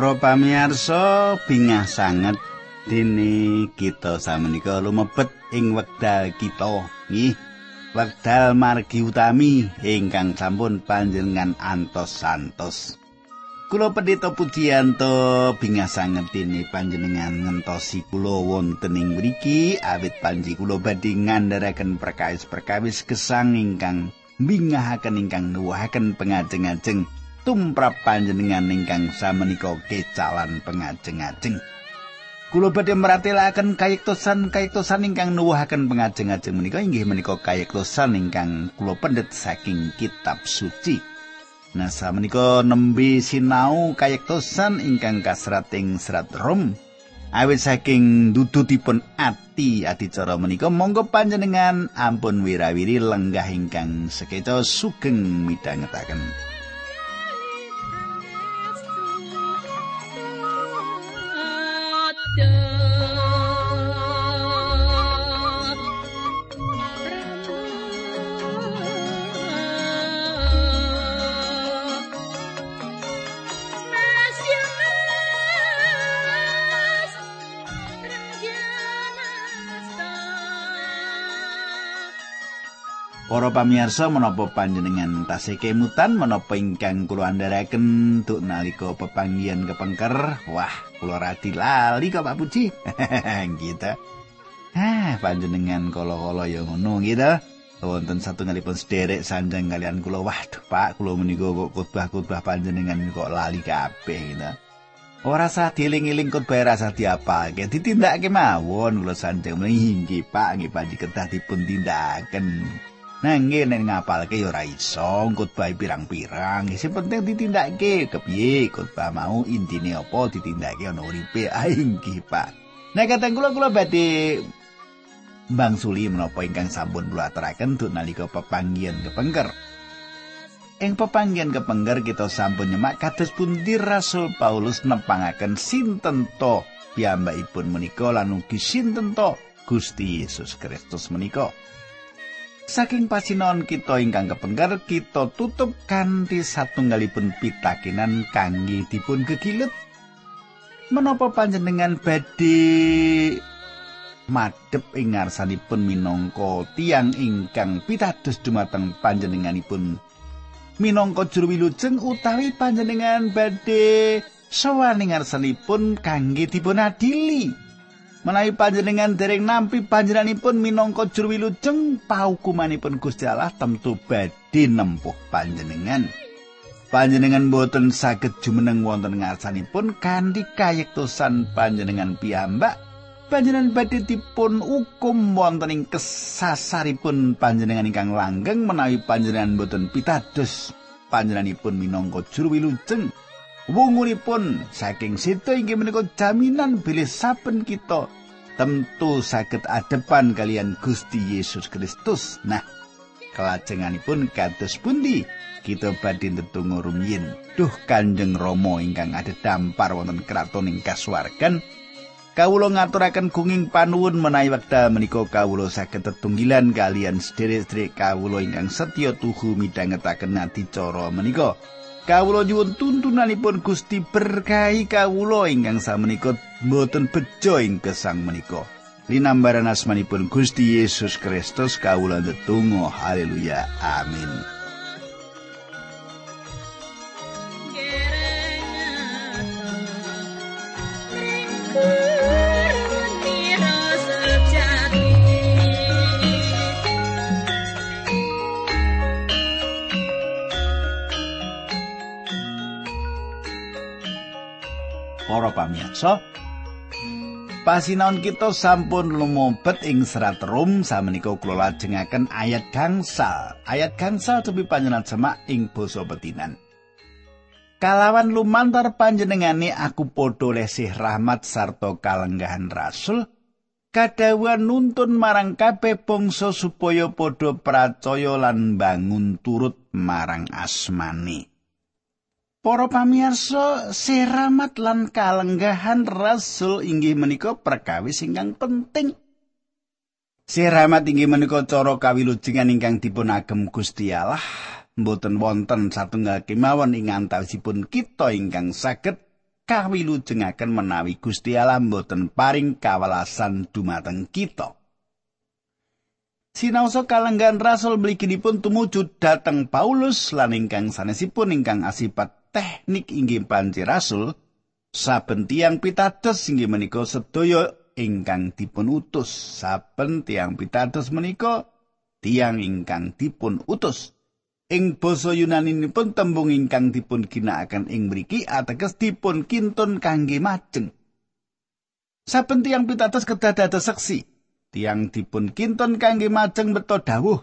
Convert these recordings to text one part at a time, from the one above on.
Para pamirsa bingah sanget. Dene kita samenika lumebet ing wekdal kita. Nggih wekdal margi utami ingkang sampun panjenengan antos santos. Kula pendeta pujianto bingah sanget dene panjenengan ngentosi kula wonten ing mriki. Awit panji kula badhe ngandharaken perkawis-perkawis gesang ingkang bingahaken ingkang nuwuhaken pengajeng-ajeng tumrap panjenengan ingkang samenika kecalan pengajeng-ajeng Kulo badhe meratelaken kayektosan kayektosan ingkang nuwuhaken pengajeng-ajeng menika inggih menika kayektosan ingkang kulo pendet saking kitab suci. Nah, samenika nembe sinau kayektosan ingkang kasrat ing serat Rom. Awit saking dudutipun ati adicara menika monggo panjenengan ampun wirawiri lenggah ingkang sekeca sugeng midhangetaken. Para pamirsa menapa panjenengan tasih kemutan menapa ingkang kula andharaken tuk nalika pepanggihan kepengker? Wah kula radi lali kok Pak Puji. Gitu. Ah panjenengan kala-kala ya ngono gitu. Wonten satunggalipun sederek sanjang kalian kula. Waduh Pak kula menika kok khotbah-khotbah panjenengan kok lali kabeh gitu. Ora sah dieling-eling khotbah rasa diapalke ditindakake mawon kula sanjang. Mlinggi Pak nggih panji kedah dipun tindakan Nangge nek ngapalke ya ora iso, khotbah pirang-pirang. Sing penting ditindakake kepiye khotbah mau intine apa ditindakake ana uripe ainggi, Pak. Nek kateng kula kula badhe Bang Suli menapa ingkang sampun kula aturaken duk nalika pepanggihan kepengker. Ing pepanggihan kepengker kita sampun nyemak kados pundi Rasul Paulus nepangaken sinten to piyambakipun menika lan ugi sinten to Gusti Yesus Kristus menika. Saking pasinaon kita ingkang kepengker kita tutup kanthi satunggalipun pitakenan kangge dipun gegilet. Menapa panjenengan badhe madhep ing ngarsanipun minangka tiang ingkang pitados dumateng panjenenganipun minangka juru wilujeng utawi panjenengan badhe sowan ing ngarsanipun kangge dipun adili. Menawi panjenengan dereng nampi panjenenganipun minangka juru wilujeng paukumanipun Gusti Allah tentu badhe nempuh panjenengan. Panjenengan boten saged jumeneng wonten ngarsanipun kanthi kayektosan panjenengan piyambak. Panjenengan badhe dipun hukum wonten ing kesasaripun panjenengan ingkang langgeng menawi panjenengan boten pitados panjenenganipun minangka juru wilujeng. Wungulipun saking situ inggih menika jaminan bilih saben kita tentu saged adepan kalian Gusti Yesus Kristus. Nah, kelajenganipun kados pundi kita badhe tetunggu rumiyin. Duh Kanjeng Rama ingkang ada wonten kraton ing kasuwargan. Kawula ngaturaken gunging panuwun menawi wekdal menika kawula saged tetunggilan kalian sederek-sederek kawula ingkang setya tuhu midhangetaken adicara menika. Kawula nyuwun tuntunanipun Gusti berkahi kawula ingkang samenika mboten bejo ing gesang menika. Linambaran asmanipun Gusti Yesus Kristus kawula ndedonga haleluya amin. Para pamirsa. Pasinaon kita sampun lumebet ing serat Rom samenika kula lajengaken ayat gangsal. Ayat gangsal tepi panjenengan semak ing basa petinan. Kalawan lumantar panjenengane aku padha lesih rahmat sarta kalenggahan rasul kadawan nuntun marang kabeh bangsa supaya padha percaya lan bangun turut marang asmane. Para pamirsa, seramat lan kalenggahan rasul inggih menika perkawis ingkang penting. Seramat inggih menika cara kawilujengan ingkang dipun agem Gusti Allah. Mboten wonten satunggal kemawon ing antawisipun kita ingkang saged kawilujengaken menawi Gusti Allah boten paring kawelasan dumateng kita. Sinaosa kalenggan rasul mliginipun tumuju dhateng Paulus lan ingkang sanesipun ingkang asipat teknik inggih panci rasul saben tiang pitados inggih menika sedaya ingkang dipun utus saben tiang pitados menika tiang ingkang dipun utus ing basa Yunani pun tembung ingkang dipun ginakaken ing mriki ateges dipun kintun kangge majeng. Saben tiang pitados kedah dados seksi tiang dipun kintun kangge majeng beto dawuh.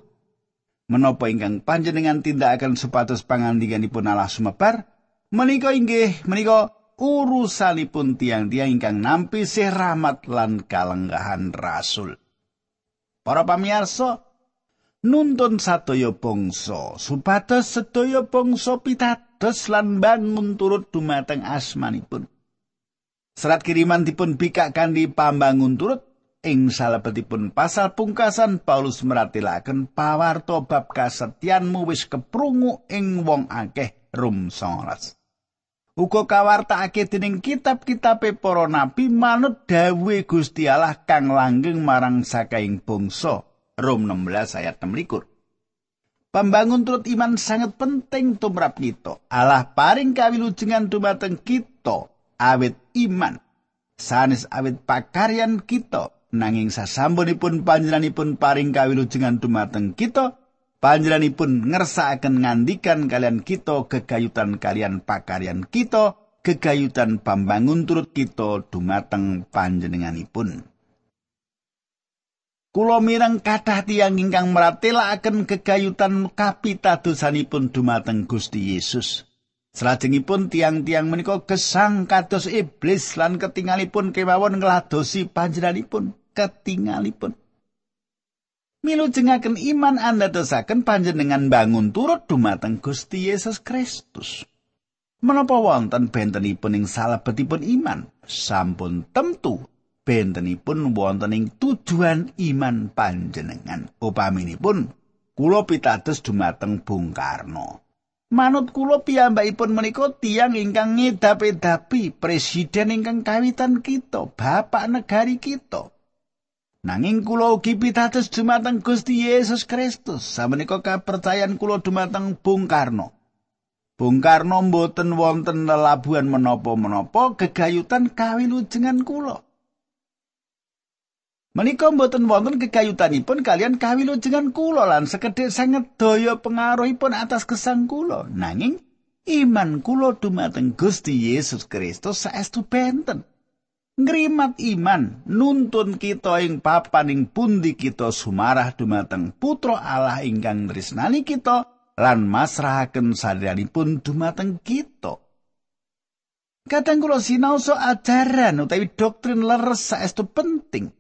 Menapa ingkang panjenengan tindakaken supados pangandikanipun Allah sumebar menika inggih menika urusanipun tiang-tiang ingkang nampi sih rahmat lan kalenggahan rasul. Para pamirsa, nuntun sadaya bangsa supados sedaya bangsa pitados lan bangun turut dumateng asmanipun. Serat kiriman dipun bikak kanthi pambangun turut ing salebetipun pasal pungkasan Paulus meratilaken pawarto bab kasetyanmu wis keprungu ing wong akeh rum 19. Uga kawartakake dening kitab-kitabe para nabi manut dawuhe Gusti Allah kang langgeng marang sakaing bangsa Rom 16 ayat 16 Pembangun turut iman sangat penting tumrap kita. Allah paring kawilujengan dumateng kita awit iman. Sanes awit pakaryan kita nanging sasampunipun panjenenganipun paring kawilujengan dumateng kita panjenenganipun ngersakaken ngandikan kalian kita gegayutan kalian pakaryan kita gegayutan pambangun turut kita dumateng panjenenganipun Kulo mireng kathah tiyang ingkang meratelaken gegayutan kapitadosanipun dumateng Gusti Yesus. Salajengipun tiang-tiang menika gesang kados iblis lan ketingalipun kemawon ngladosi panjenenganipun ketingalipun. Milujengaken iman anda dosaken panjenengan bangun turut dumateng Gusti Yesus Kristus. Menapa wonten bentenipun ing salebetipun iman? Sampun tentu bentenipun wonten ing tujuan iman panjenengan. Upaminipun kula pitados dumateng Bung Karno. Manut kula piyambakipun menika tiang ingkang ngedap-edapi presiden ingkang kawitan kita, bapak negari kita. Nanging kula ugi pitados dumateng Gusti Yesus Kristus. Sameneika kapercayan kula dumateng Bung Karno. Bung Karno mboten wonten lelabuhan menapa-menapa gegayutan kawilujengan kula. Menika mboten wonten gegayutanipun kalian kawilujengan kula lan sekedhik sanget daya pengaruhipun atas gesang kula. Nanging iman kula dumateng Gusti Yesus Kristus saestu benten. Ngrimat iman nuntun kita ing papaning pundi kita sumarah dumateng putra Allah ingkang tresnani kita lan masrahaken sadyanipun dumateng kita Kadang kula sinau so ajaran utawi doktrin leres saestu penting.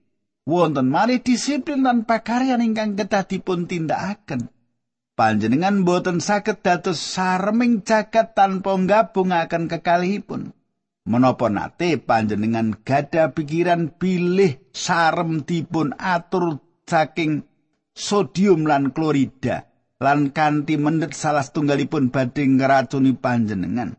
Wonten malih disiplin lan pakaryan ingkang kedah dipun tindakaken. Panjenengan boten saged dados sareming jagat tanpa nggabungaken kekalihipun. Menapa nate panjenengan gada pikiran bilih sarem dipun atur saking sodium lan klorida lan kanthi mendet salah setunggalipun badhe ngracuni panjenengan.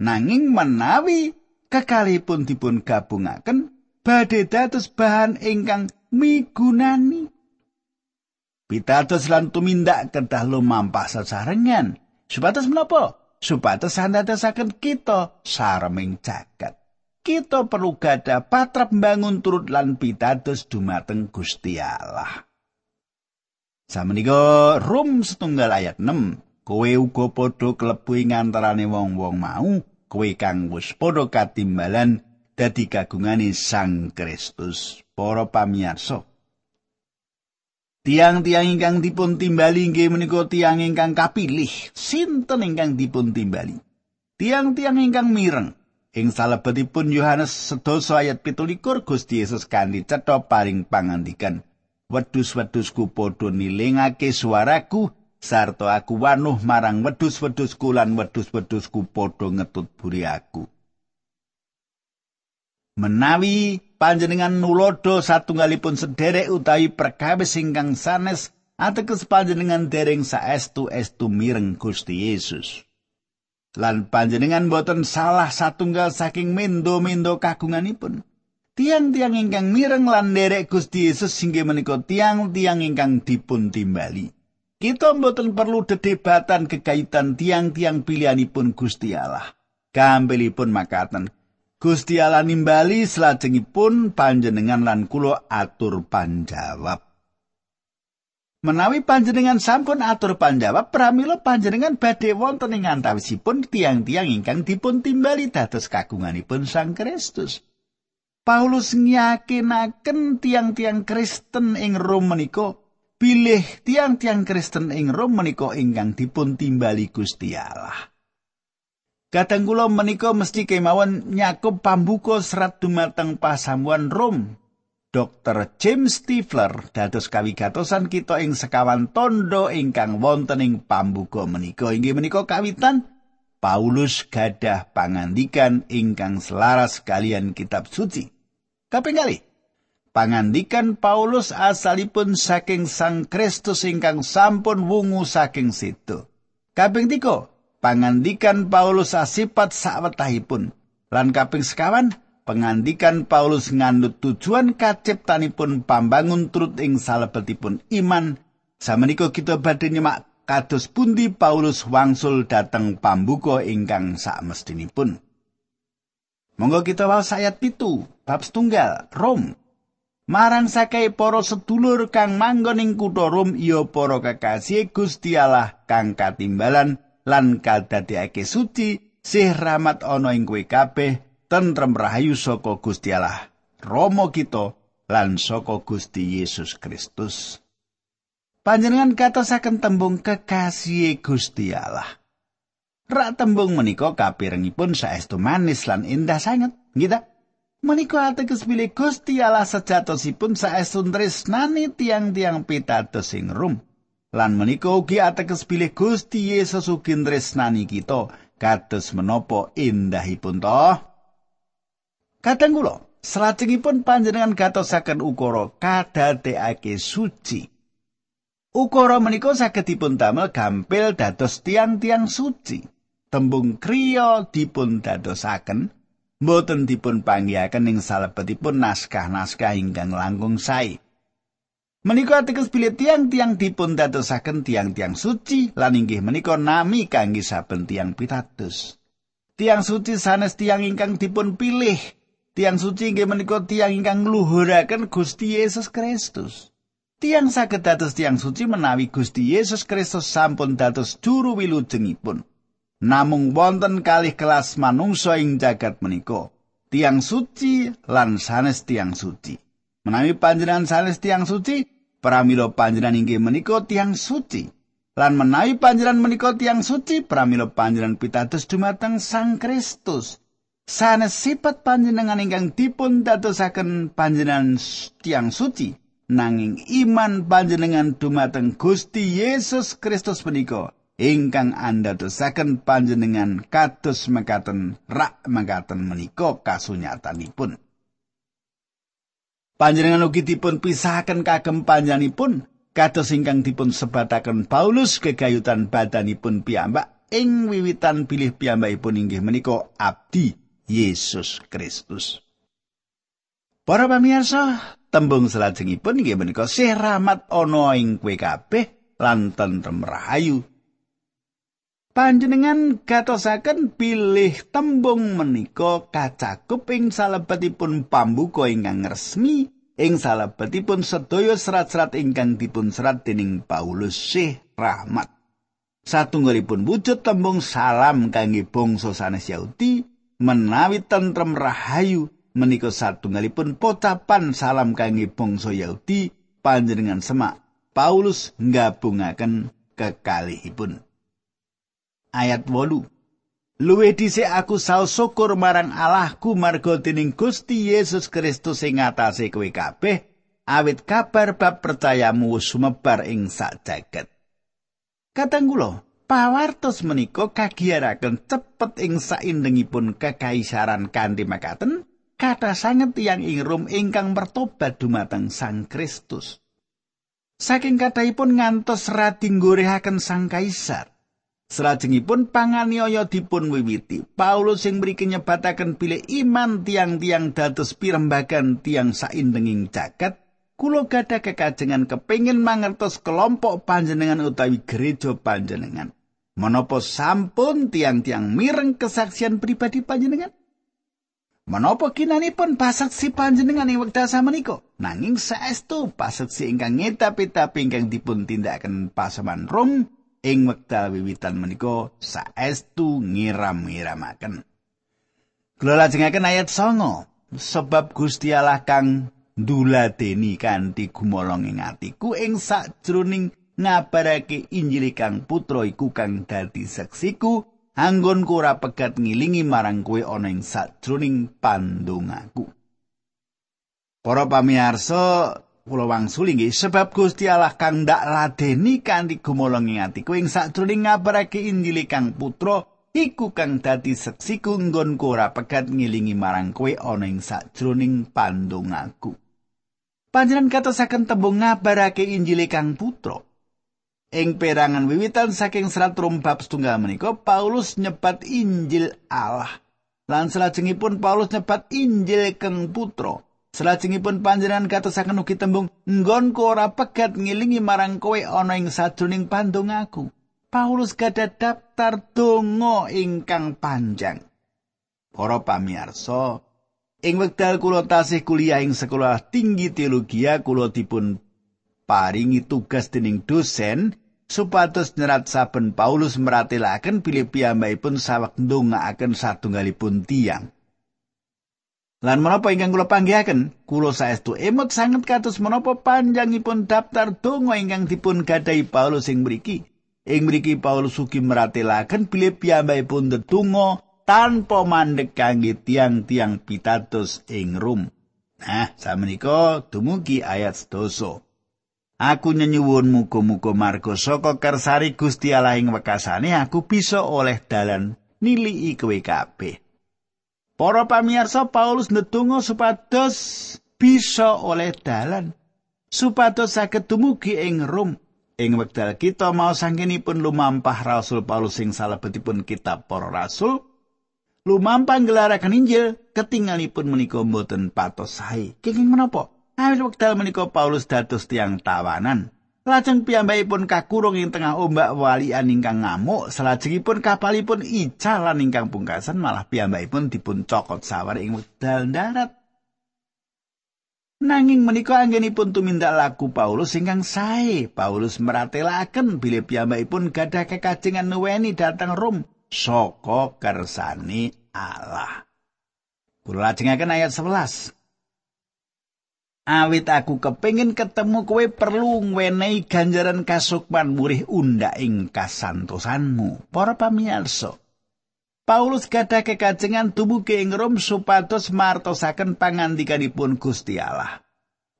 Nanging menawi kekalipun dipun gabungaken badhe dados bahan ingkang migunani. Pitados lan tumindak kedah lumampah sesarengan supados menapa supados sandadosaken kita sareming jagat. Kita perlu gada patrap bangun turut lan pitados dumateng Gusti Allah. Samenika Rum setunggal ayat 6, kowe uga padha klebu ing antarane wong-wong mau, kowe kang wis padha katimbalan dadi kagungane Sang Kristus. Para pamirsa, Tiang-tiang ingkang dipun timbali inggih menika tiang ingkang kapilih. Sinten ingkang dipun timbali? Tiang-tiang ingkang mireng. Ing salebetipun Yohanes sedoso ayat pitulikur Gusti Yesus kanthi cetha paring pangandikan. Wedus-wedusku padha nilingake suaraku sarta aku wanuh marang wedus-wedusku lan wedus-wedusku padha ngetut buri aku. Menawi panjenengan nulodo satunggalipun sederek utawi perkawis ingkang sanes ateges panjenengan dereng saestu estu mireng Gusti Yesus. lan panjenengan boten salah satunggal saking mendo-mendo kagunganipun. Tiang-tiang ingkang mireng lan derek Gusti Yesus singgih menika tiang-tiang ingkang dipun timbali. Kita mboten perlu dedebatan kekaitan tiang-tiang pilihanipun Gusti Allah. Kambelipun makaten. Gusti Allah nimbali selajengipun panjenengan lan kula atur panjawab. Menawi panjenengan sampun atur panjawab, pramila panjenengan badhe wonten ing antawisipun tiang-tiang ingkang dipun timbali dados kagunganipun Sang Kristus. Paulus ngiyakinaken tiang-tiang Kristen ing Rom menika bilih tiang-tiang Kristen ing Rom menika ingkang dipun timbali Gusti Allah. Kadang kula menika mesti kemawon nyakup pambuka serat dumateng pasamuan Rom. Dr. James Stifler dados kawigatosan kita ing sekawan tondo ingkang wonten ing pambuka menika inggih menika kawitan Paulus gadah pangandikan ingkang selaras kalian kitab suci. Kaping kali. Pangandikan Paulus asalipun saking Sang Kristus ingkang sampun wungu saking situ. Kaping tiko, pangandikan Paulus asipat sawetahipun. Lan kaping sekawan, pangandikan Paulus ngandut tujuan kaciptanipun pambangun turut ing salebetipun iman. Sameniko kita badhe nyemak kados pundi Paulus wangsul dateng pambuka ingkang sakmestinipun. Monggo kita waos ayat pitu, bab setunggal, Rom. Marang sakai para sedulur kang manggon ing kutha Rom iya para kekasih Gusti Allah kang katimbalan lan kadadekake suci sih rahmat ana ing kowe kabeh tentrem rahayu saka Gusti Allah Romo kita lan saka Gusti Yesus Kristus. Panjenengan katosaken tembung kekasih Gusti Allah. Rak tembung menika kapirengipun saestu manis lan indah sanget, nggih Menika ateges bilih Gusti Allah sejatosipun saestu tresnani tiang-tiang pitados sing rum. Lan menika ugi ateges bilih Gusti Yesus ugi tresnani kita kados menapa indahipun to. Kadang kula salajengipun panjenengan gatosaken ukara kadadekake suci. Ukara menika saged dipun damel gampil dados tiang-tiang suci. tembung kriya dipun dadosaken mboten dipun panggihaken ing salebetipun naskah-naskah ingkang langkung sae. Menika ateges bilih tiang-tiang dipun dadosaken tiang-tiang suci lan inggih menika nami kangge saben tiang pitados. Tiang suci sanes tiang ingkang dipun pilih. Tiang suci inggih menika tiang ingkang ngluhuraken Gusti Yesus Kristus. Tiang saged dados tiang suci menawi Gusti Yesus Kristus sampun dados juru wilujengipun. namung wonten kalih kelas manungsa ing jagat menika tiang suci lan sanes tiang suci menawi panjenengan sanes tiang suci pramila panjenengan inggih menika tiang suci lan menawi panjenengan menika tiang suci pramila panjenengan pitados dumateng Sang Kristus sanes sifat panjenengan ingkang dipun dadosaken panjenengan tiang suci nanging iman panjenengan dumateng Gusti Yesus Kristus menika ingkang andadosaken panjenengan kados mekaten rak mekaten menika kasunyatanipun. Panjenengan ugi dipun pisahaken kagem panjenenganipun kados ingkang dipun sebataken Paulus kegayutan badanipun piyambak ing wiwitan pilih piyambakipun inggih menika abdi Yesus Kristus. Para pamirsa, tembung salajengipun inggih menika sih rahmat ana ing kowe kabeh lan tentrem rahayu Panjenengan gatosaken pilih tembung menika kacakup ing salebetipun pambuka ingkang resmi ing salebetipun sedaya serat-serat ingkang dipun serat dening Paulus Syekh Rahmat. Satunggalipun wujud tembung salam kangge bangsa sanes Yahudi menawi tentrem rahayu menika satunggalipun pocapan salam kangge bangsa Yahudi panjenengan semak Paulus nggabungaken kekalihipun. Ayat 8. Luwih dhisik aku saos syukur marang Allahku marga dening Gusti Yesus Kristus sing ngatasé kowe kabeh awit kabar bab percayamu sumebar ing sak jagat. Kadang kula pawartos menika kagiyaraken cepet ing saindengipun kekaisaran kanthi makaten kata sanget tiyang ing Rom ingkang bertobat dumateng Sang Kristus. Saking kathahipun ngantos radi nggorehaken Sang Kaisar. Salajengipun panganiaya dipun wiwiti. Paulus sing mriki nyebataken bilih iman tiang-tiang dados pirembagan tiang saindenging jagat. Kulo gadah kekajengan kepingin mangertos kelompok panjenengan utawi gereja panjenengan. Menapa sampun tiang-tiang mireng kesaksian pribadi panjenengan? Menapa kinanipun pasaksi panjenengan ing wekdal samenika? Nanging saestu pasaksi ingkang ngetapi-tapi ingkang dipun tindakaken pasaman Rom ing wekdal wiwitan menika saestu ngiram-ngiramaken. Kula lajengaken ayat 9. Sebab Gusti Allah kang nduladeni kanthi gumolong ing atiku ing sajroning ngabarake Injil kang putra iku kang dadi saksiku anggonku ora pegat ngilingi marang kowe ana ing sajroning pandongaku. Para pamirsa, kula wangsuli nggih sebab Gusti Allah kang ndak ladeni kanthi gumolong ing atiku ing sajroning ngabarake Injil kang putra iku kang dadi seksiku nggonku ora pegat ngilingi marang kowe ana ing sajroning pandongaku. Panjenengan katosaken tembung ngabarake Injil kang putra Ing perangan wiwitan saking serat rum bab setunggal menika Paulus nyebat Injil Allah. Lan salajengipun Paulus nyebat Injil keng putra. Salajengipun panjenengan katosaken ugi tembung nggonku ora pegat ngilingi marang kowe ana ing sajroning pandung aku. Paulus gadah daftar donga ingkang panjang. Para pamirsa, ing wekdal kula tasih kuliah ing sekolah tinggi teologi kula dipun paringi tugas dening dosen supados nyerat saben Paulus meratelaken bilih piyambakipun sawek ndongaaken satunggalipun tiang. Lan menapa ingkang kula panggihaken, kula saestu emot sanget kados menapa panjangipun daftar donga ingkang dipun gadahi Paulus ing mriki. Ing mriki Paulus ugi meratelaken bilih piyambakipun ndedonga tanpa mandek kangge tiang-tiang pitados ing Rom. Nah, samenika dumugi ayat 12. Aku nyenyuwun muga-muga marga saka kersari Gusti Allah ing wekasane aku bisa oleh dalan nilii kowe kabeh. Para pamirsa Paulus ndedonga supados bisa oleh dalan supados saged dumugi ing Rom. Ing wekdal kita mau sangkenipun lumampah Rasul Paulus sing salebetipun kitab Para Rasul, lumampah ngelaraken Injil ketinggalipun menika mboten patos sae. Kenging menapa? Awit wekdal menika Paulus dados tiang tawanan. Lajeng piyambakipun kakurung ing tengah ombak walian ingkang ngamuk, salajengipun kapalipun ical lan ingkang pungkasan malah piyambakipun dipun cokot sawar ing wekdal darat. Nanging menika anggenipun tumindak laku Paulus ingkang sae. Paulus meratelaken bilih piyambakipun gadah kekajengan nuweni dhateng Rom saka kersane Allah. Kula lajengaken ayat 11. Awit aku kepingin ketemu kowe perlu ngwenehi ganjaran kasukman murih unda ing kasantosanmu. Para pamirsa, Paulus gadah kekajengan tumugi ing Rom supados martosaken pangandikanipun Gusti Allah.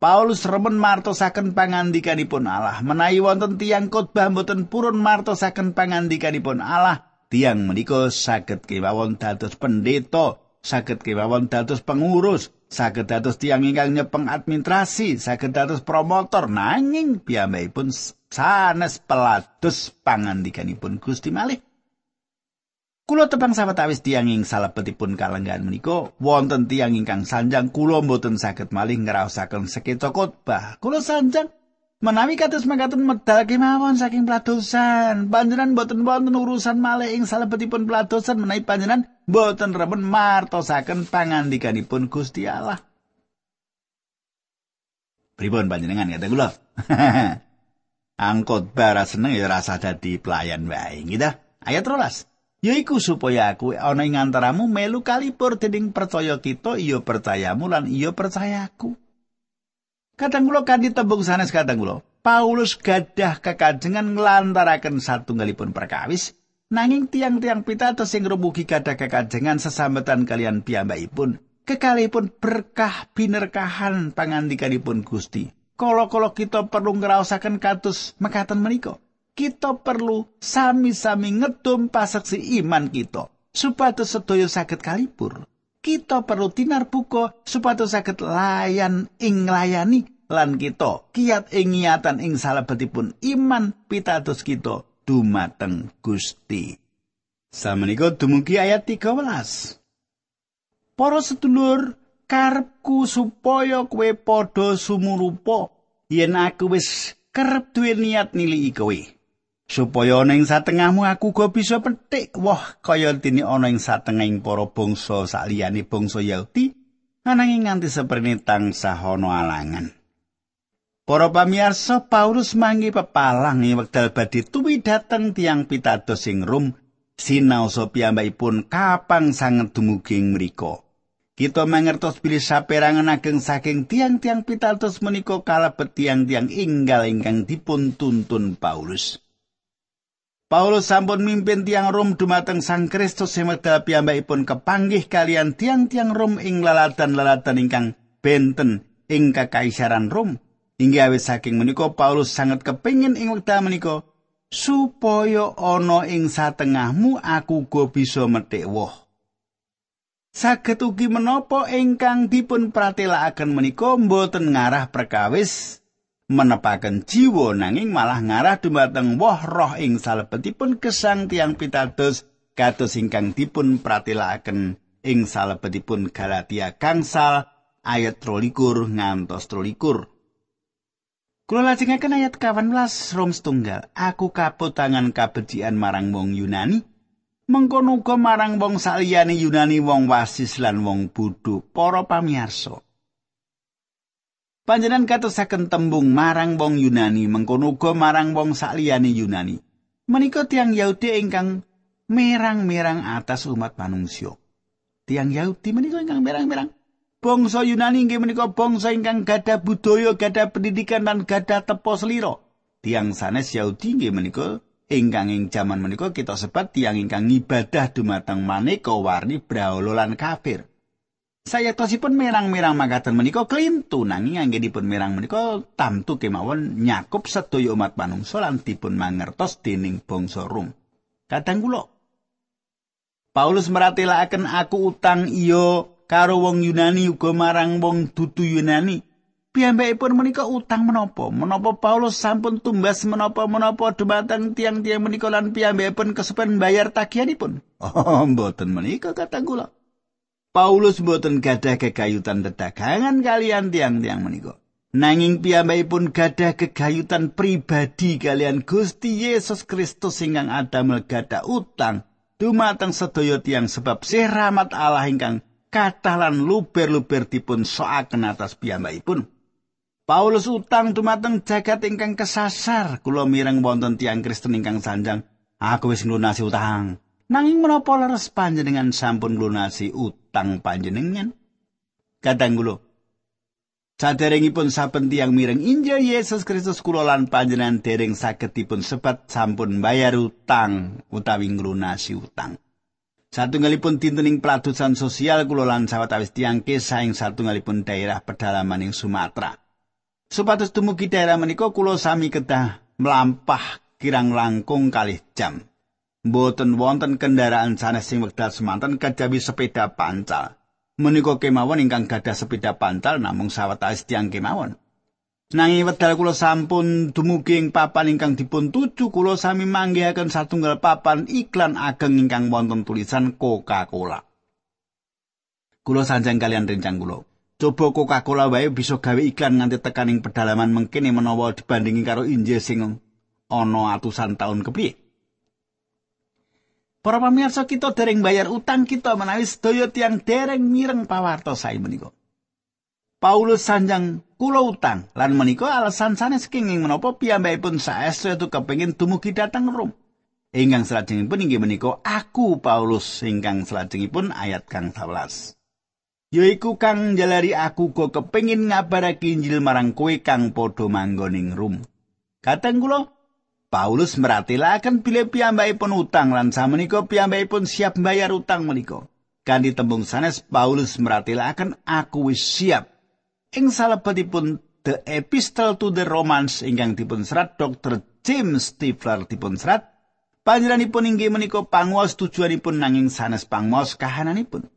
Paulus remen martosaken pangandikanipun Allah. Menawi wonten tiyang khotbah mboten purun martosaken pangandikanipun Allah, tiyang menika saged kewawon dados pendeta, saged kewawon dados pengurus, saged dados tiyang ingkang nyepeng administrasi, saged dados promotor nanging piyambakipun sanes pelados pangandikanipun Gusti malih. Kulo tepang sawetawis tiyang ing salebetipun kalenggan menika wonten tiyang ingkang sanjang kulo mboten saged malih ngraosaken sekeca khotbah. Kulo sanjang Menawi kados mangkaten medal kemawon saking pladosan, panjenengan boten wonten urusan malih ing salebetipun pladosan menawi panjenengan boten remen martosaken pangandikanipun Gusti Allah. Pripun panjenengan kata kula? Angkot bara seneng ya rasa dadi pelayan wae, gitu. Ayat 13. Yaiku supaya aku ana ing antaramu melu kalipur dening percaya kita, iya percayamu lan iya percayaku. Kadang kula kanthi tembung sanes kadang kula, Paulus gadah kekajengan nglantaraken satunggalipun perkawis nanging tiang-tiang pitados sing rumugi gadah kekajengan sesambetan kalian piyambakipun kekalipun berkah binerkahan pangandikanipun Gusti. Kala-kala kita perlu ngraosaken kados mekaten menika. Kita perlu sami-sami ngedum paseksi iman kita supados sedaya saged kalipur. Kita perlu tinar buka supados saged layan ing layani lan kita kiat ing niatan ing salebetipun iman pitados kita dumateng Gusti. Samenika dumugi ayat 13. Para sedulur, karepku supaya kowe padha sumurupa yen aku wis kerep duwe niat niliki kowe. Supaya ana ing satengahmu aku go bisa petik wah kaya dene ana ing satengahing para bangsa saliyane bangsa Yahudi ananging nganti seprene tansah ana alangan. Para pamirsa Paulus manggi pepalang ing wekdal badhe tuwi dhateng tiang pitados sing Rom sinaosa piyambakipun kapang sanget dumugi ing mriku. Kita mangertos bilih saperangan ageng saking tiang-tiang pitados menika kalebet tiang-tiang inggal ingkang dipun tuntun Paulus. Paulus sampun mimpin tiang Rom dumateng Sang Kristus semedal piyambakipun kepanggih kalian tiang-tiang Rom ing lalatan-lalatan ingkang benten ing kakaisaran Rom. Hingga awis saking menika Paulus sangat kepingin ing wekdal menika supaya ana ing satengahmu aku go bisa metik woh. Saged ugi menapa ingkang dipun pratelakaken menika mboten ngarah perkawis menepaken jiwa nanging malah ngarah dumateng woh roh ing salebetipun kesang tiang pitados kados ingkang dipun pratelakaken ing salebetipun Galatia gangsal ayat 23 ngantos 23. Kula lajengaken ayat 18 Rom setunggal. Aku kaput tangan kabecikan marang wong Yunani. Mengkono marang wong saliyane Yunani wong wasis lan wong bodho para pamirsa. Panjenengan katosaken tembung marang wong Yunani mengkono uga marang wong saliyane Yunani. Menika tiang Yahudi ingkang merang-merang atas umat manungsa. Tiang Yahudi menika ingkang merang-merang bangsa Yunani inggih menika bangsa ingkang gadah budaya, gadah pendidikan lan gadah tepo selira. Tiang sanes Yahudi inggih menika ingkang ing jaman menika kita sebat tiang ingkang ibadah dumateng maneka warni brahala lan kafir. Saya tosipun merang-merang makaten menika klintu nanging anggenipun merang menika tamtu kemawon nyakup sedaya umat manungsa lan dipun mangertos dening bangsa Rom. Kadang kula Paulus meratelaken aku utang iyo karo wong Yunani uga marang wong dudu Yunani. Piyambakipun menika utang menapa? Menapa Paulus sampun tumbas menapa-menapa dumateng tiang-tiang menika lan piyambakipun kesepen bayar tagihanipun? Oh, mboten menika kata kula. Paulus mboten gadah kegayutan dedagangan kalian tiang-tiang menika. Nanging piyambakipun gadah kegayutan pribadi kalian Gusti Yesus Kristus ingkang adamel gadah utang dumateng sedaya tiang sebab sih rahmat Allah ingkang katalan luber-luber dipun soaken atas piyambakipun. Paulus utang dumateng jagat ingkang kesasar kula mireng wonten tiang Kristen ingkang sanjang aku wis nglunasi utang. Nanging menapa leres panjenengan sampun nglunasi utang panjenengan? Kadang kula Saderengipun saben tiang mireng Injil Yesus Kristus kula lan panjenengan dereng saged dipun sebat sampun bayar utang utawi nglunasi utang. Satunggalipun dintening peladusan sosial kula lan sawetawis tiyang kesah ing satunggalipun daerah pedalaman ing Sumatera. Supados dumugi daerah menika kula sami melampah kirang langkung kalih jam. Mboten wonten kendaraan sanes sing wekdal semanten kejawi sepeda pancal. Menika kemawon ingkang gadah sepeda pancal namung sawetawis tiyang kemawon. Nanging wedal kula sampun dumugi ing papan ingkang dipun tuju kula sami manggihaken satunggal papan iklan ageng ingkang wonten tulisan Coca-Cola. Kula sanjang kalian rencang kula. Coba Coca-Cola wae bisa gawe iklan nganti tekaning pedalaman mengkene menawa dibandingi karo Injil sing ana atusan taun kepiye. Para pamirsa kita dereng bayar utang kita menawi sedaya tiang dereng mireng pawarto sae menika. Paulus sanjang kula utang lan menika alasan sanes kenging menapa piyambakipun saestu itu kepengin dumugi dhateng Rom. Ingkang salajengipun inggih menika aku Paulus ingkang salajengipun ayat kang 11. Yaiku kang jalari aku go kepengin ngabarake Injil marang kowe kang padha manggon ing Rom. Kateng kula Paulus meratelaken bilih piyambakipun utang lan samenika piyambakipun siap bayar utang menika. Kanthi tembung sanes Paulus meratelaken aku wis siap ing salebetipun The Epistle to the Romans ingkang dipun serat Dr. James Stifler dipun serat panjenenganipun inggih menika panguwas tujuanipun nanging sanes panguwas kahananipun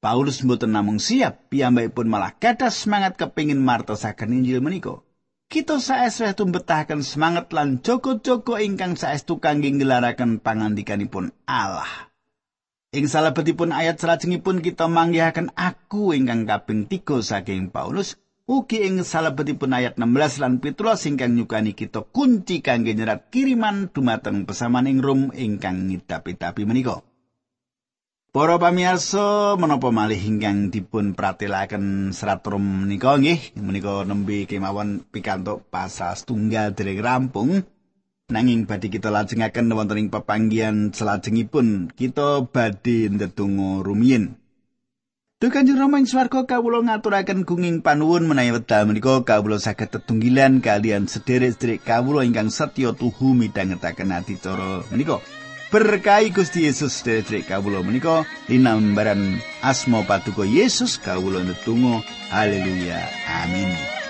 Paulus mboten namung siap piyambakipun malah gadah semangat kepingin martosaken Injil menika kita saesuk tumbetaken semangat lan joko-joko ingkang saestu kangge ngelaraken pangandikanipun Allah. Ing salebetipun ayat salajengipun kita manggihaken aku ingkang kaping 3 saking Paulus Ugi ing salebetipun ayat 16 lan 17 ingkang nyukani kita kunci kangge nyerat kiriman dumateng pesaman ing Rom ingkang ngidapi-dapi menika. Para pamirsa menapa malih ingkang dipun pratelaken serat Rom menika nggih menika nembe kemawon pikantuk pasal setunggal dereng rampung nanging badhe kita lajengaken wonten ing pepanggihan selajengipun kita badhe ndedonga rumiyin. Duh Kanjeng Rama ing swarga kawula ngaturaken gunging panuwun menawi wekdal menika kawula saged tetunggilan kalian sederek-sederek kawula ingkang setya tuhu midhangetaken adicara menika. Berkahi Gusti Yesus sederek kawula menika. Linambaran asma patuko Yesus kawula netunggal haleluya. Amin.